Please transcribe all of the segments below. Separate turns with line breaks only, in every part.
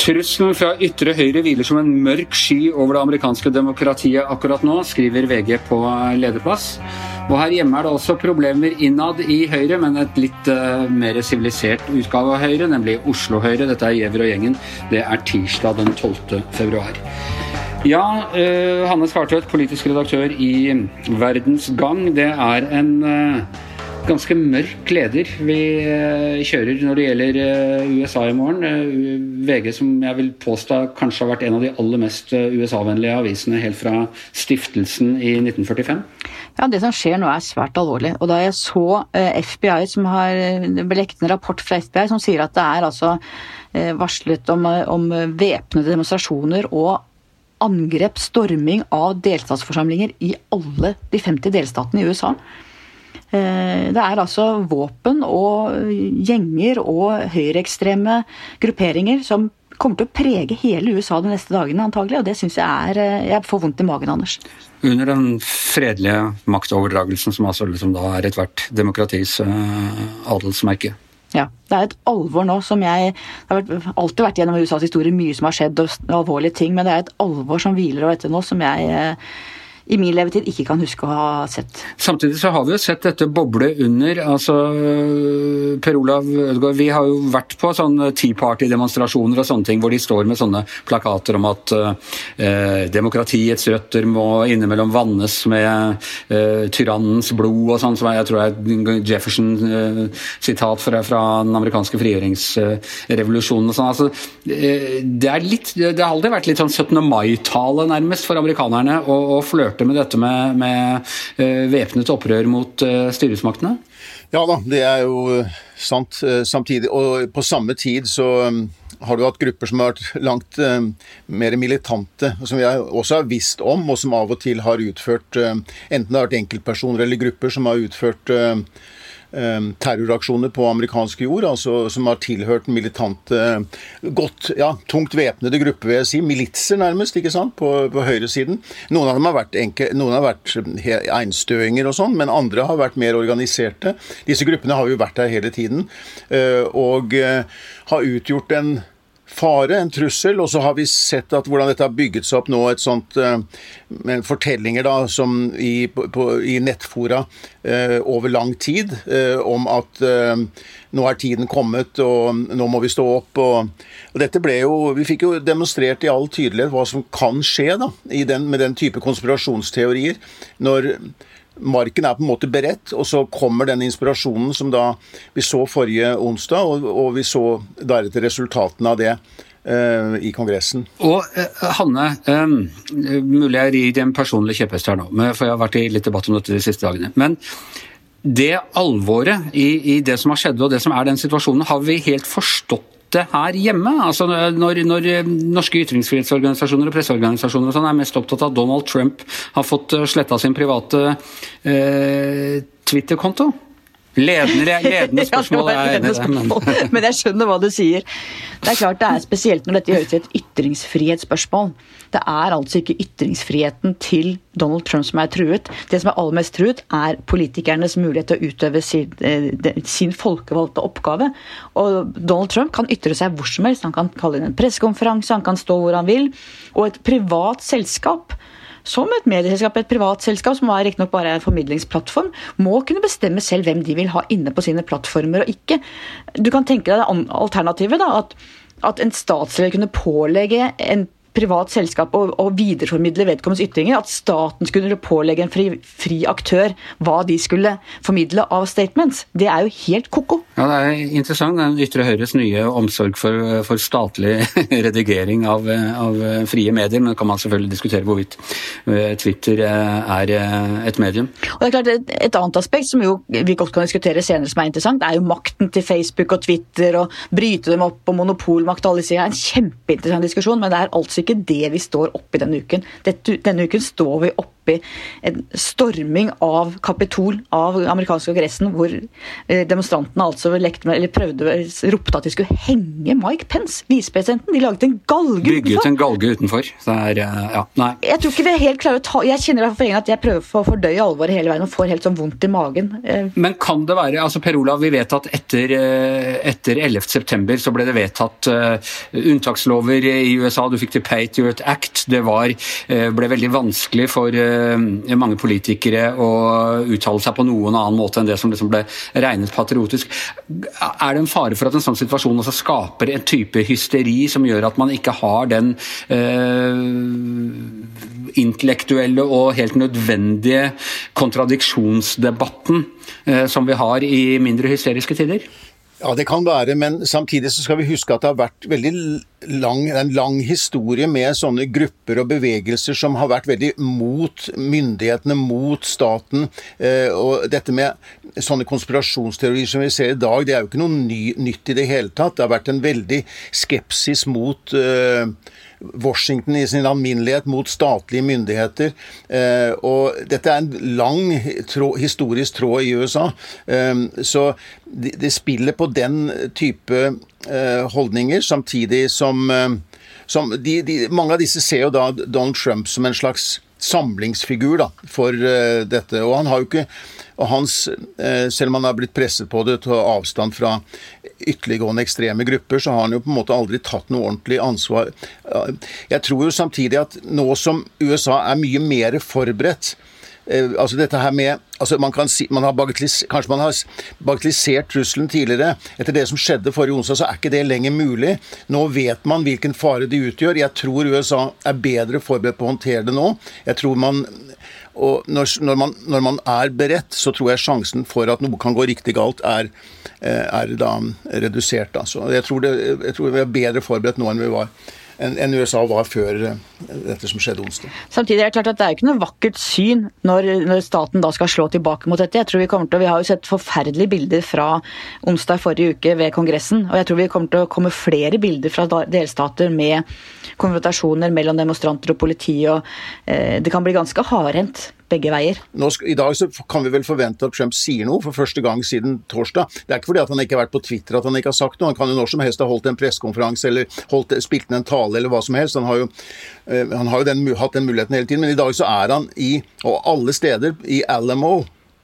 Trusselen fra ytre høyre hviler som en mørk sky over det amerikanske demokratiet akkurat nå, skriver VG på lederplass. Og her hjemme er det også problemer innad i Høyre, men et litt uh, mer sivilisert utgave av Høyre, nemlig Oslo Høyre. Dette er Giæver og gjengen. Det er tirsdag den 12. februar. Ja, uh, Hanne Skartvedt, politisk redaktør i Verdens Gang. Det er en uh, ganske mørk leder vi eh, kjører når det gjelder eh, USA i morgen. Eh, VG, som jeg vil påstå kanskje har vært en av de aller mest USA-vennlige avisene helt fra stiftelsen i 1945.
Ja, Det som skjer nå er svært alvorlig. Og Da jeg så FBI, som har belekt en rapport fra FBI som sier at det er altså varslet om, om væpnede demonstrasjoner og angrep, storming av delstatsforsamlinger i alle de 50 delstatene i USA. Eh, det er altså våpen og gjenger og høyreekstreme grupperinger som kommer til å prege hele USA de neste dagene, antagelig, og det syns jeg er eh, Jeg får vondt i magen, Anders.
Under den fredelige maktoverdragelsen, som altså liksom da er ethvert demokratis adelsmerke.
Ja. Det er et alvor nå som jeg Det har alltid vært gjennom USAs historie mye som har skjedd, og alvorlige ting, men det er et alvor som hviler over dette nå, som jeg i min levetid ikke kan huske å ha sett.
Samtidig så har vi jo sett dette boble under. altså Per Olav Ødegaard, vi har jo vært på sånne Tea Party-demonstrasjoner og sånne ting hvor de står med sånne plakater om at eh, demokratiets røtter må innimellom vannes med eh, tyrannens blod og sånn, som jeg tror er Jefferson-sitat eh, fra, fra, den amerikanske frigjøringsrevolusjonen og sånn. Altså, eh, det, er litt, det har aldri vært litt sånn 17. mai-tale nærmest for amerikanerne å, å flørte starter med dette med, med uh, væpnet opprør mot uh, styresmaktene?
Ja da, det er jo eh, sant. Samtidig, og på samme tid så um, har du hatt grupper som har vært langt mer militante, som vi også har visst om, og som av og til har utført Enten det har vært enkeltpersoner eller grupper som har utført terroraksjoner på amerikansk jord, altså som har tilhørt militante, godt, ja, tungt væpnede grupper, vil jeg si. Militser, nærmest, ikke sant, på, på høyresiden. Noen av dem har vært, enke, noen har vært einstøinger og sånn, men andre har vært mer organiserte. Disse gruppene har jo vært der hele tiden, eh, og eh, har utgjort en fare, en trussel. Og så har vi sett at hvordan dette har bygget seg opp nå, et sånt uh, fortellinger da, som i, på, i nettfora uh, over lang tid, uh, om at nå er tiden kommet, og nå må vi stå opp. Og, og, dette ble jo Vi fikk jo demonstrert i all tydelighet hva som kan skje da, den, med den type konspirasjonsteorier. når marken er på en måte beredt, og så kommer den inspirasjonen som da vi så forrige onsdag, og, og vi så deretter resultatene av det uh, i Kongressen.
Og uh, Hanne, um, mulig jeg rir en personlig kjepphest her nå, for jeg har vært i litt debatt om dette de siste dagene. men det alvoret i, i, det som har skjedd og det som er den situasjonen, har vi helt forstått det her hjemme? Altså når, når norske ytringsfrihetsorganisasjoner og presseorganisasjoner og sånn er mest opptatt av at Donald Trump har fått eh, sletta sin private eh, Twitter-konto? Ledende, ledende spørsmål. ja, ledende
spørsmål. Men jeg skjønner hva du sier. Det er klart det er spesielt når dette gjøres til et ytringsfrihetsspørsmål. Det er altså ikke ytringsfriheten til Donald Trump som er truet. Det som er aller mest truet, er politikernes mulighet til å utøve sin, eh, sin folkevalgte oppgave. Og Donald Trump kan ytre seg hvor som helst. Han kan kalle inn en pressekonferanse, han kan stå hvor han vil. Og et privat selskap som et medieselskap, et privat selskap, som riktignok bare er en formidlingsplattform, må kunne bestemme selv hvem de vil ha inne på sine plattformer og ikke. Du kan tenke deg alternativet, da, at, at en statsleder kunne pålegge en privat selskap å, å videreformidle vedkommendes ytringer. At staten skulle pålegge en fri, fri, aktør hva de skulle formidle av statements. Det er jo helt ko-ko.
Ja, Det er interessant. Den ytre høyres nye omsorg for, for statlig redigering av, av, frie medier. Men kan man selvfølgelig diskutere hvorvidt eh, Twitter eh, er eh, et medium.
Og det er klart, Et, et annet aspekt som jo vi godt kan diskutere senere som er interessant, det er jo makten til Facebook og Twitter og bryte dem opp og monopolmakt og alle sier. Det er en kjempeinteressant diskusjon, men det er altså altså ikke det vi står oppi denne uken. Dette, denne uken står vi oppi en storming av Kapitol, av amerikanske kongressen, hvor eh, demonstrantene altså lekte med, eller prøvde, ropte at de skulle henge Mike Pence, visepresidenten. De laget en galge
Bygget
utenfor.
en galge utenfor. Det er, eh, ja, nei.
Jeg tror ikke vi helt klarer å ta Jeg kjenner for egen at jeg prøver å fordøye alvoret hele veien og får helt sånn vondt i magen. Eh,
Men kan det være altså Per Olav, vi vet at etter, eh, etter 11. september så ble det vedtatt unntakslover i USA. Du fikk The Patriot Act. Det var, eh, ble veldig vanskelig for eh, mange politikere å uttale seg på noen annen måte enn det som liksom ble regnet patriotisk. Er det en fare for at en sånn situasjon også skaper en type hysteri som gjør at man ikke har den eh, intellektuelle og helt nødvendige kontradiksjonsdebatten eh, som vi har i mindre hysteriske tider?
Ja, det kan være, men samtidig så skal vi huske at det har vært veldig lang, en lang historie med sånne grupper og bevegelser som har vært veldig mot myndighetene, mot staten. Eh, og dette med sånne konspirasjonsteorier som vi ser i dag, det er jo ikke noe ny, nytt i det hele tatt. Det har vært en veldig skepsis mot eh, Washington i sin alminnelighet mot statlige myndigheter. Eh, og dette er en lang historisk tråd i USA. Eh, så det, spiller på den type eh, holdninger, samtidig som, som de, de, Mange av disse ser jo da Donald Trump som en slags samlingsfigur da, for uh, dette. Og han har jo ikke og hans, uh, Selv om han har blitt presset på det til avstand fra ytterliggående ekstreme grupper, så har han jo på en måte aldri tatt noe ordentlig ansvar. Uh, jeg tror jo samtidig at nå som USA er mye mer forberedt altså dette her med altså man kan si, man har Kanskje man har bagatellisert trusselen tidligere. Etter det som skjedde forrige onsdag, så er ikke det lenger mulig. Nå vet man hvilken fare de utgjør. Jeg tror USA er bedre forberedt på å håndtere det nå. Jeg tror man og når, når, man, når, man, er beredt, så tror jeg sjansen for at noe kan gå riktig galt, er, er da redusert. Altså. Jeg tror, det, jeg tror vi er bedre forberedt nå enn vi var enn USA var før dette som skjedde onsdag.
Samtidig er det klart at det er ikke noe vakkert syn når, når, staten da skal slå tilbake mot dette. Jeg tror Vi kommer til, vi har jo sett forferdelige bilder fra onsdag forrige uke ved Kongressen. Og jeg tror vi kommer til å komme flere bilder fra delstater med konfrontasjoner mellom demonstranter og politi. og eh, Det kan bli ganske hardhendt begge veier.
Nå, I dag så kan vi vel forvente at Trump sier noe for første gang siden torsdag. Det er ikke fordi at han ikke har vært på Twitter at han ikke har sagt noe. Han kan jo når som helst ha holdt en pressekonferanse eller holdt, spilt en tale eller hva som helst. Han har jo, uh, han har jo den, hatt den muligheten hele tiden. Men i dag så er han i, og alle steder, i Alamo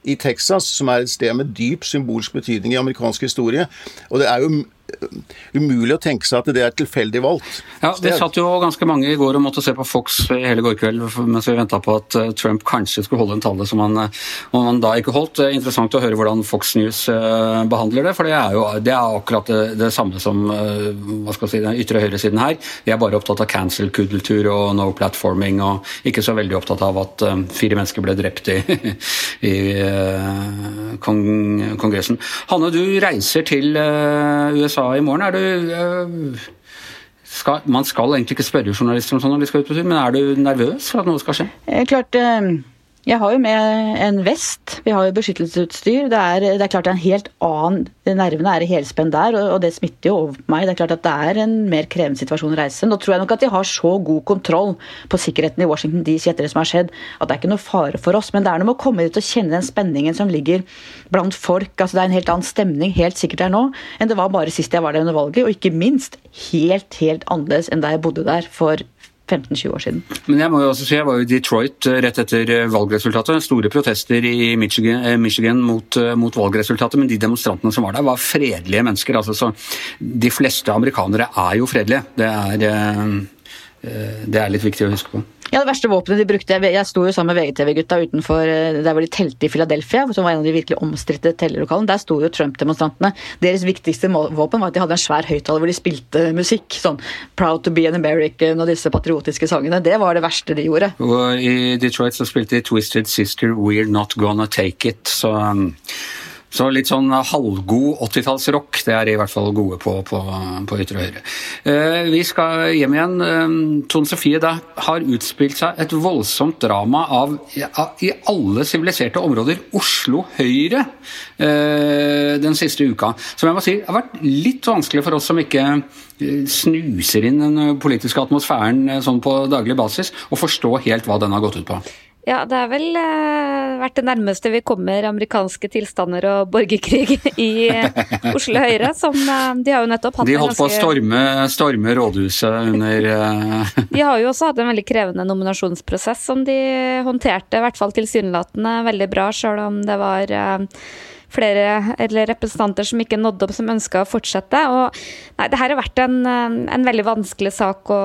i Texas, som er et sted med dyp symbolsk betydning i amerikansk historie. Og det er jo umulig å tenke seg at det er tilfeldig valgt.
Ja, Det satt jo ganske mange i går og måtte se på Fox hele går kveld mens vi venta på at eh, Trump kanskje skulle holde en tale som han, eh, han da ikke holdt. Det er Interessant å høre hvordan Fox News eh, behandler det, for det er jo det er akkurat det, det samme som hva skal jeg si, den ytre høyresiden her. De er bare opptatt av cancel-kultur og no platforming, og ikke så veldig opptatt av at fire mennesker ble drept i, i kong, Kongressen. Hanne, du reiser til USA USA i morgen. Er du øh, skal, Man skal egentlig ikke spørre journalister om sånn når de skal ut på tur, men er du nervøs for at noe skal skje?
Eh, klart, øh, jeg har jo med en vest. Vi har jo beskyttelsesutstyr. Det er, det er klart det er en helt annen Nervene er i helspenn der, og, og det smitter jo over på meg. Det er klart at det er en mer krevende situasjon å reise. Nå tror jeg nok at de har så god kontroll på sikkerheten i Washington DC etter det som har skjedd, at det er ikke noe fare for oss. Men det er noe med å komme dit og kjenne den spenningen som ligger blant folk. Altså Det er en helt annen stemning helt sikkert der nå enn det var bare sist jeg var der under valget, og ikke minst helt, helt annerledes enn da jeg bodde der for 15-20 år siden.
Men jeg må jo også si, jeg var jo i Detroit eh, rett etter eh, valgresultatet. Store protester i Michigan, eh, Michigan mot, mot, valgresultatet, men de demonstrantene som var der, var fredelige mennesker. Altså, så de fleste amerikanere er jo fredelige. Det er, det er litt viktig å huske på.
Ja, Det verste våpenet de brukte Jeg sto jo sammen med VGTV-gutta utenfor der hvor de telte i Philadelphia, som var en av de virkelig omstridte tellelokalene. Der sto jo Trump-demonstrantene. Deres viktigste våpen var at de hadde en svær høyttaler hvor de spilte musikk. Sånn 'Proud to be an American' og disse patriotiske sangene. Det var det verste de gjorde.
Og I Detroit så spilte de 'Twisted Sister', 'We're Not Gonna Take It'. så... Um, Så litt sånn halvgod 80-tallsrock, det er i hvert fall gode på på, på ytre høyre. Eh, vi skal hjem igjen. Eh, Tone Sofie, det har utspilt seg et voldsomt drama av, av i alle siviliserte områder Oslo Høyre eh, den siste uka. Som jeg må si har vært litt vanskelig for oss som ikke eh, snuser inn den politiske atmosfæren eh, sånn på daglig basis, å forstå helt hva den har gått ut på.
Ja, det har vel eh, vært det nærmeste vi kommer amerikanske tilstander og borgerkrig i eh, Oslo Høyre, som eh, de har jo nettopp hatt
De holdt på å storme, storme rådhuset under eh,
De har jo også hatt en veldig krevende nominasjonsprosess som de håndterte, i hvert fall tilsynelatende, veldig bra, sjøl om det var eh, flere representanter som ikke nådde opp, som ønska å fortsette. Og nei, det her har vært en, en veldig vanskelig sak å,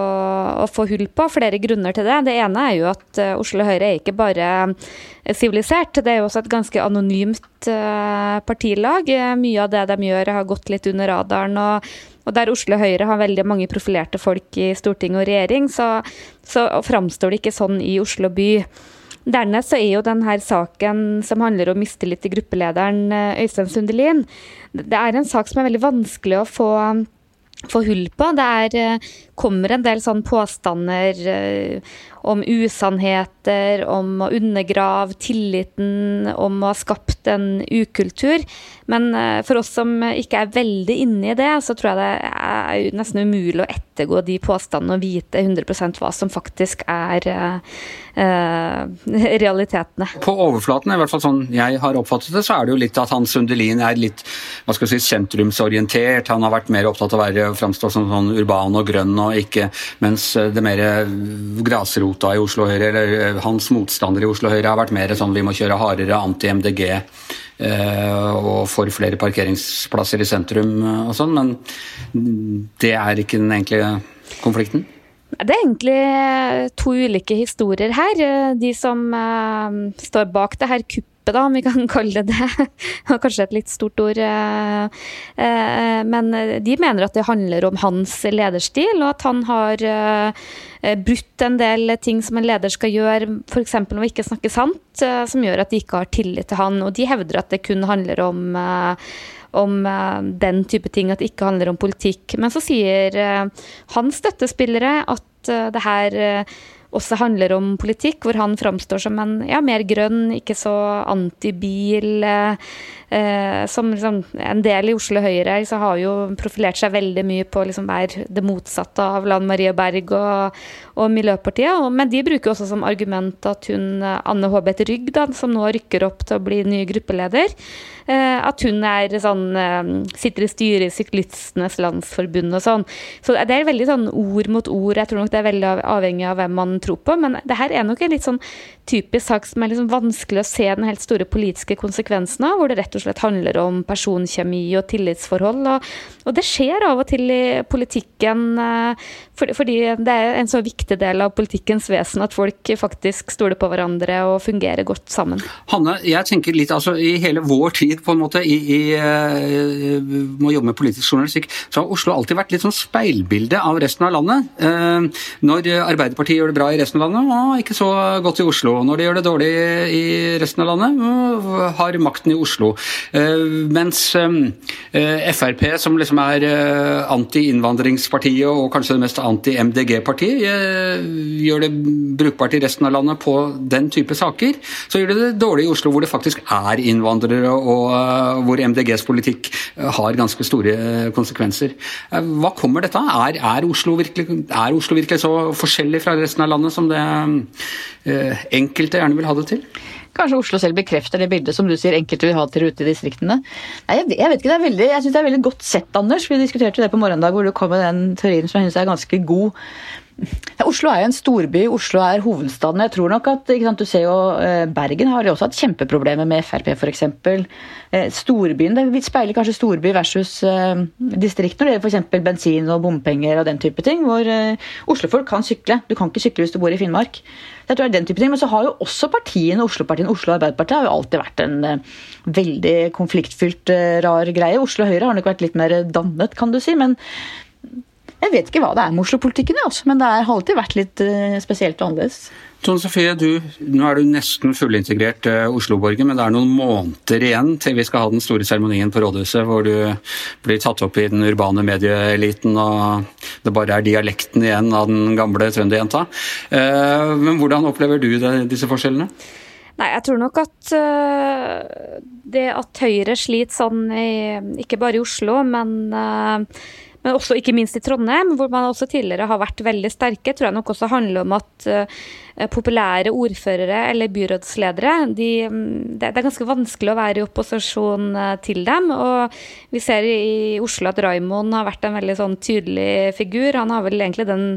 å, få hull på, flere grunner til det. Det ene er jo at eh, Oslo Høyre er ikke bare eh, sivilisert, det er jo også et ganske anonymt partilag. Mye av det de gjør har gått litt under radaren. og og der Oslo Høyre har veldig mange profilerte folk i storting og regjering, så, så framstår det ikke sånn i Oslo by. Dernest så er jo denne saken som handler om mistillit til gruppelederen eh, Øystein Sundelin, det er en sak som er veldig vanskelig å få, få hull på. Det er, eh, kommer en del sånn påstander eh, om usannheter, om å undergrave tilliten, om å ha skapt en ukultur. Men for oss som ikke er veldig inne i det, så tror jeg det er nesten umulig å ettergå de påstandene og vite 100% hva som faktisk er eh, realitetene.
På overflaten, i hvert fall sånn jeg har oppfattet det, så er det jo litt at Hans Sundelin er litt hva skal jeg si, sentrumsorientert. Han har vært mer opptatt av å være, framstå som sånn urban og grønn, og ikke, mens det mer grasrota i Oslo Høyre, eller hans motstandere i Oslo Høyre, har vært mer sånn vi må kjøre hardere anti-MDG eh, og for flere parkeringsplasser i sentrum og sånn, men det er ikke den egentlige konflikten?
Det er egentlig eh, to ulike historier her. Eh, de som står bak det her kuppet, da, om vi kan kalle det det. Kanskje et litt stort ord. Uh, uh, men de mener at det handler om hans lederstil, og at han har brutt en del ting som en leder skal gjøre, f.eks. å ikke snakke sant, som gjør at de ikke har tillit til han. Og de hevder at det kun handler om om den type ting, at det ikke handler om politikk. Men så sier hans støttespillere at det her også handler om politikk, hvor han framstår som en ja, mer grønn, ikke så antibil. Eh, som liksom, en del i Oslo Høyre så har jo profilert seg veldig mye på å liksom, det motsatte av Lan Marie Berg og, og Miljøpartiet. Og, men de bruker også som argument at hun Anne Håbeth Rygg, da, som nå rykker opp til å bli ny gruppeleder, Eh, at hun er sånn eh, sitter i styret i Syklistenes Landsforbund og sånn. Så det er veldig sånn ord mot ord. Jeg tror nok det er veldig avhengig av hvem man tror på. Men det her er nok en litt sånn typisk sak som er liksom vanskelig å se den helt store politiske konsekvensen av, hvor det rett og slett handler om personkjemi og tillitsforhold. Og, og det skjer av og til i politikken, eh, fordi det er en så viktig del av politikkens vesen at folk faktisk stoler på hverandre og fungerer godt sammen.
Hanne, jeg tenker litt altså i hele vår tid tid på en måte i, i, i, med å jobbe med politisk journalistikk, så har Oslo alltid vært litt sånn speilbilde av resten av landet. Eh, når Arbeiderpartiet gjør det bra i resten av landet, å, ikke så godt i Oslo. Når de gjør det dårlig i resten av landet, har makten i Oslo. Eh, mens eh, Frp, som liksom er anti-innvandringspartiet og kanskje det mest anti-MDG-partiet, gjør det brukbart i resten av landet på den type saker, så gjør det det dårlig i Oslo, hvor det faktisk er innvandrere og og hvor MDGs politikk eh, har ganske store konsekvenser. Eh, hva kommer dette av? Er, er, Oslo virkelig, så forskjellig fra resten av landet som det eh, enkelte gjerne vil ha det til?
Kanskje Oslo selv bekrefter det bildet som du sier enkelte vil ha til ute i distriktene. Nei, jeg, jeg, vet ikke, er veldig, jeg synes det er veldig godt sett, Anders. Vi diskuterte det på morgendag hvor du kom med den teorien som jeg synes er ganske god. Oslo er jo en storby, Oslo er hovedstaden. Jeg tror nok at sant, du ser jo eh, Bergen har jo også hatt kjempeproblemer med Frp f.eks. Eh, storbyen, det speiler kanskje storby versus eh, distrikt når det gjelder f.eks. bensin og bompenger og den type ting. Hvor Oslofolk kan sykle. Du kan ikke sykle hvis du bor i Finnmark. Jeg tror det er den type ting, Men så har jo også partiene, Oslo-partiene, Oslo Arbeiderpartiet har jo alltid vært en veldig konfliktfylt, rar greie. Oslo Høyre har nok vært litt mer dannet, kan du si. men Jeg vet ikke hva det er med Oslo-politikken, men det har alltid vært litt uh, spesielt og annerledes.
Tone Sofie, du, nå er du nesten fullintegrert uh, Oslo-borger, men det er noen måneder igjen til vi skal ha den store seremonien på rådhuset, hvor du blir tatt opp i den urbane medieeliten, og det bare er dialekten igjen av den gamle trønderjenta. Uh, men hvordan opplever du det, disse forskjellene?
Nei, jeg tror nok at uh, det at Høyre sliter sånn, i, ikke bare i Oslo, men uh, men også ikke minst i Trondheim, hvor man også tidligere har vært veldig sterke, tror jeg nok også handler om at uh, populære ordførere eller byrådsledere de, mm, det, er ganske vanskelig å være i opposisjon uh, til dem. Og vi ser i Oslo at Raimond har vært en veldig sånn tydelig figur. Han har vel egentlig den,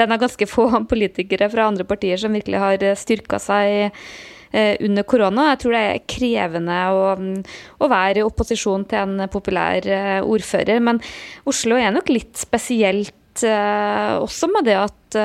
den av ganske få politikere fra andre partier som virkelig har styrka seg Eh, under korona. Jeg tror det er krevende å, å være i opposisjon til en populær eh, ordfører. Men Oslo er nok litt spesielt eh, også med det at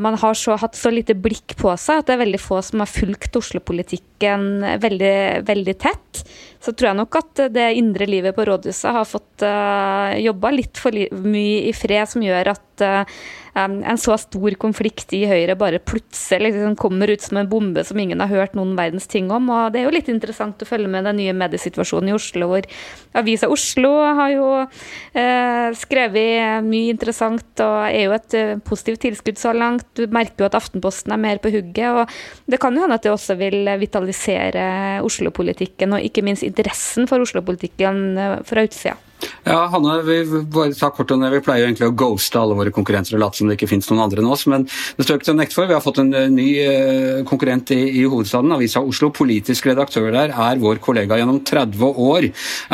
man har så, hatt så lite blikk på seg at det er veldig få som har fulgt Oslo-politikken veldig, veldig tett. Så tror jeg nok at det indre livet på rådhuset har fått uh, jobba litt for mye i fred, som gjør at uh, en så stor konflikt i Høyre bare plutselig liksom kommer ut som en bombe som ingen har hørt noen verdens ting om. Og det er jo litt interessant å følge med den nye mediesituasjonen i Oslo, hvor Avisa Oslo har jo eh, skrevet mye interessant og er jo et eh, positivt tilskudd så langt. Du merker jo at Aftenposten er mer på hugget. og Det kan jo hende at det også vil vitalisere Oslo-politikken, og ikke minst interessen for Oslo-politikken eh, fra utsida.
Ja, Hanne, vi bare tar kort om det. Vi pleier egentlig å ghoste alle våre konkurrenter og late som det ikke finnes noen andre enn oss, men det står ikke til å nekte for. Vi har fått en eh, ny eh, konkurrent i, i hovedstaden, Avisa Oslo. Politisk redaktør der er vår kollega gjennom 30 år,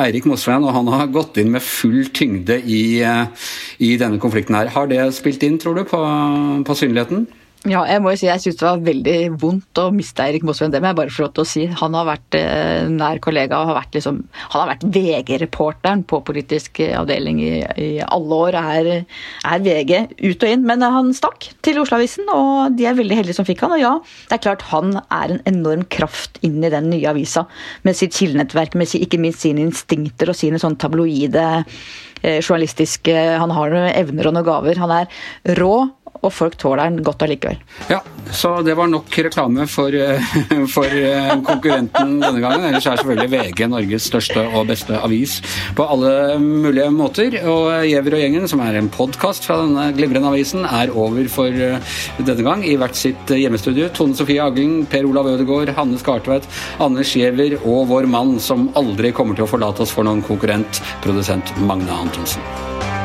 Eirik Mosveen, og han har gått inn med full tyngde i, eh, i denne konflikten her. Har det spilt inn, tror du, på, på synligheten?
Ja, jeg må jo si jeg syns det var veldig vondt å miste Eirik Mosveen. Det må jeg bare få lov til å si. Han har vært eh, nær kollega og har vært, liksom, han har vært VG-reporteren på politisk avdeling i, i alle år. Er, er, VG ut og inn. Men han stakk til Oslo-avisen, og de er veldig heldige som fikk han. Og ja, det er klart han er en enorm kraft inn i den nye avisa. Med sitt kildenettverk, med ikke minst sine instinkter og sine sånn tabloide eh, journalistiske Han har noen evner og noen gaver. Han er rå og folk tåler den godt allikevel.
Ja, så det var nok reklame for, eh, for eh, konkurrenten denne gangen. Ellers er selvfølgelig VG Norges største og beste avis på alle mulige måter. Og Giæver og gjengen, som er en podkast fra denne glimrende avisen, er over for eh, denne gang i hvert sitt hjemmestudio. Tone Sofie Agling, Per Olav Ødegaard, Hanne Skartveit, Anders Giæver og vår mann som aldri kommer til å forlate oss for noen konkurrent, produsent Magne Antonsen.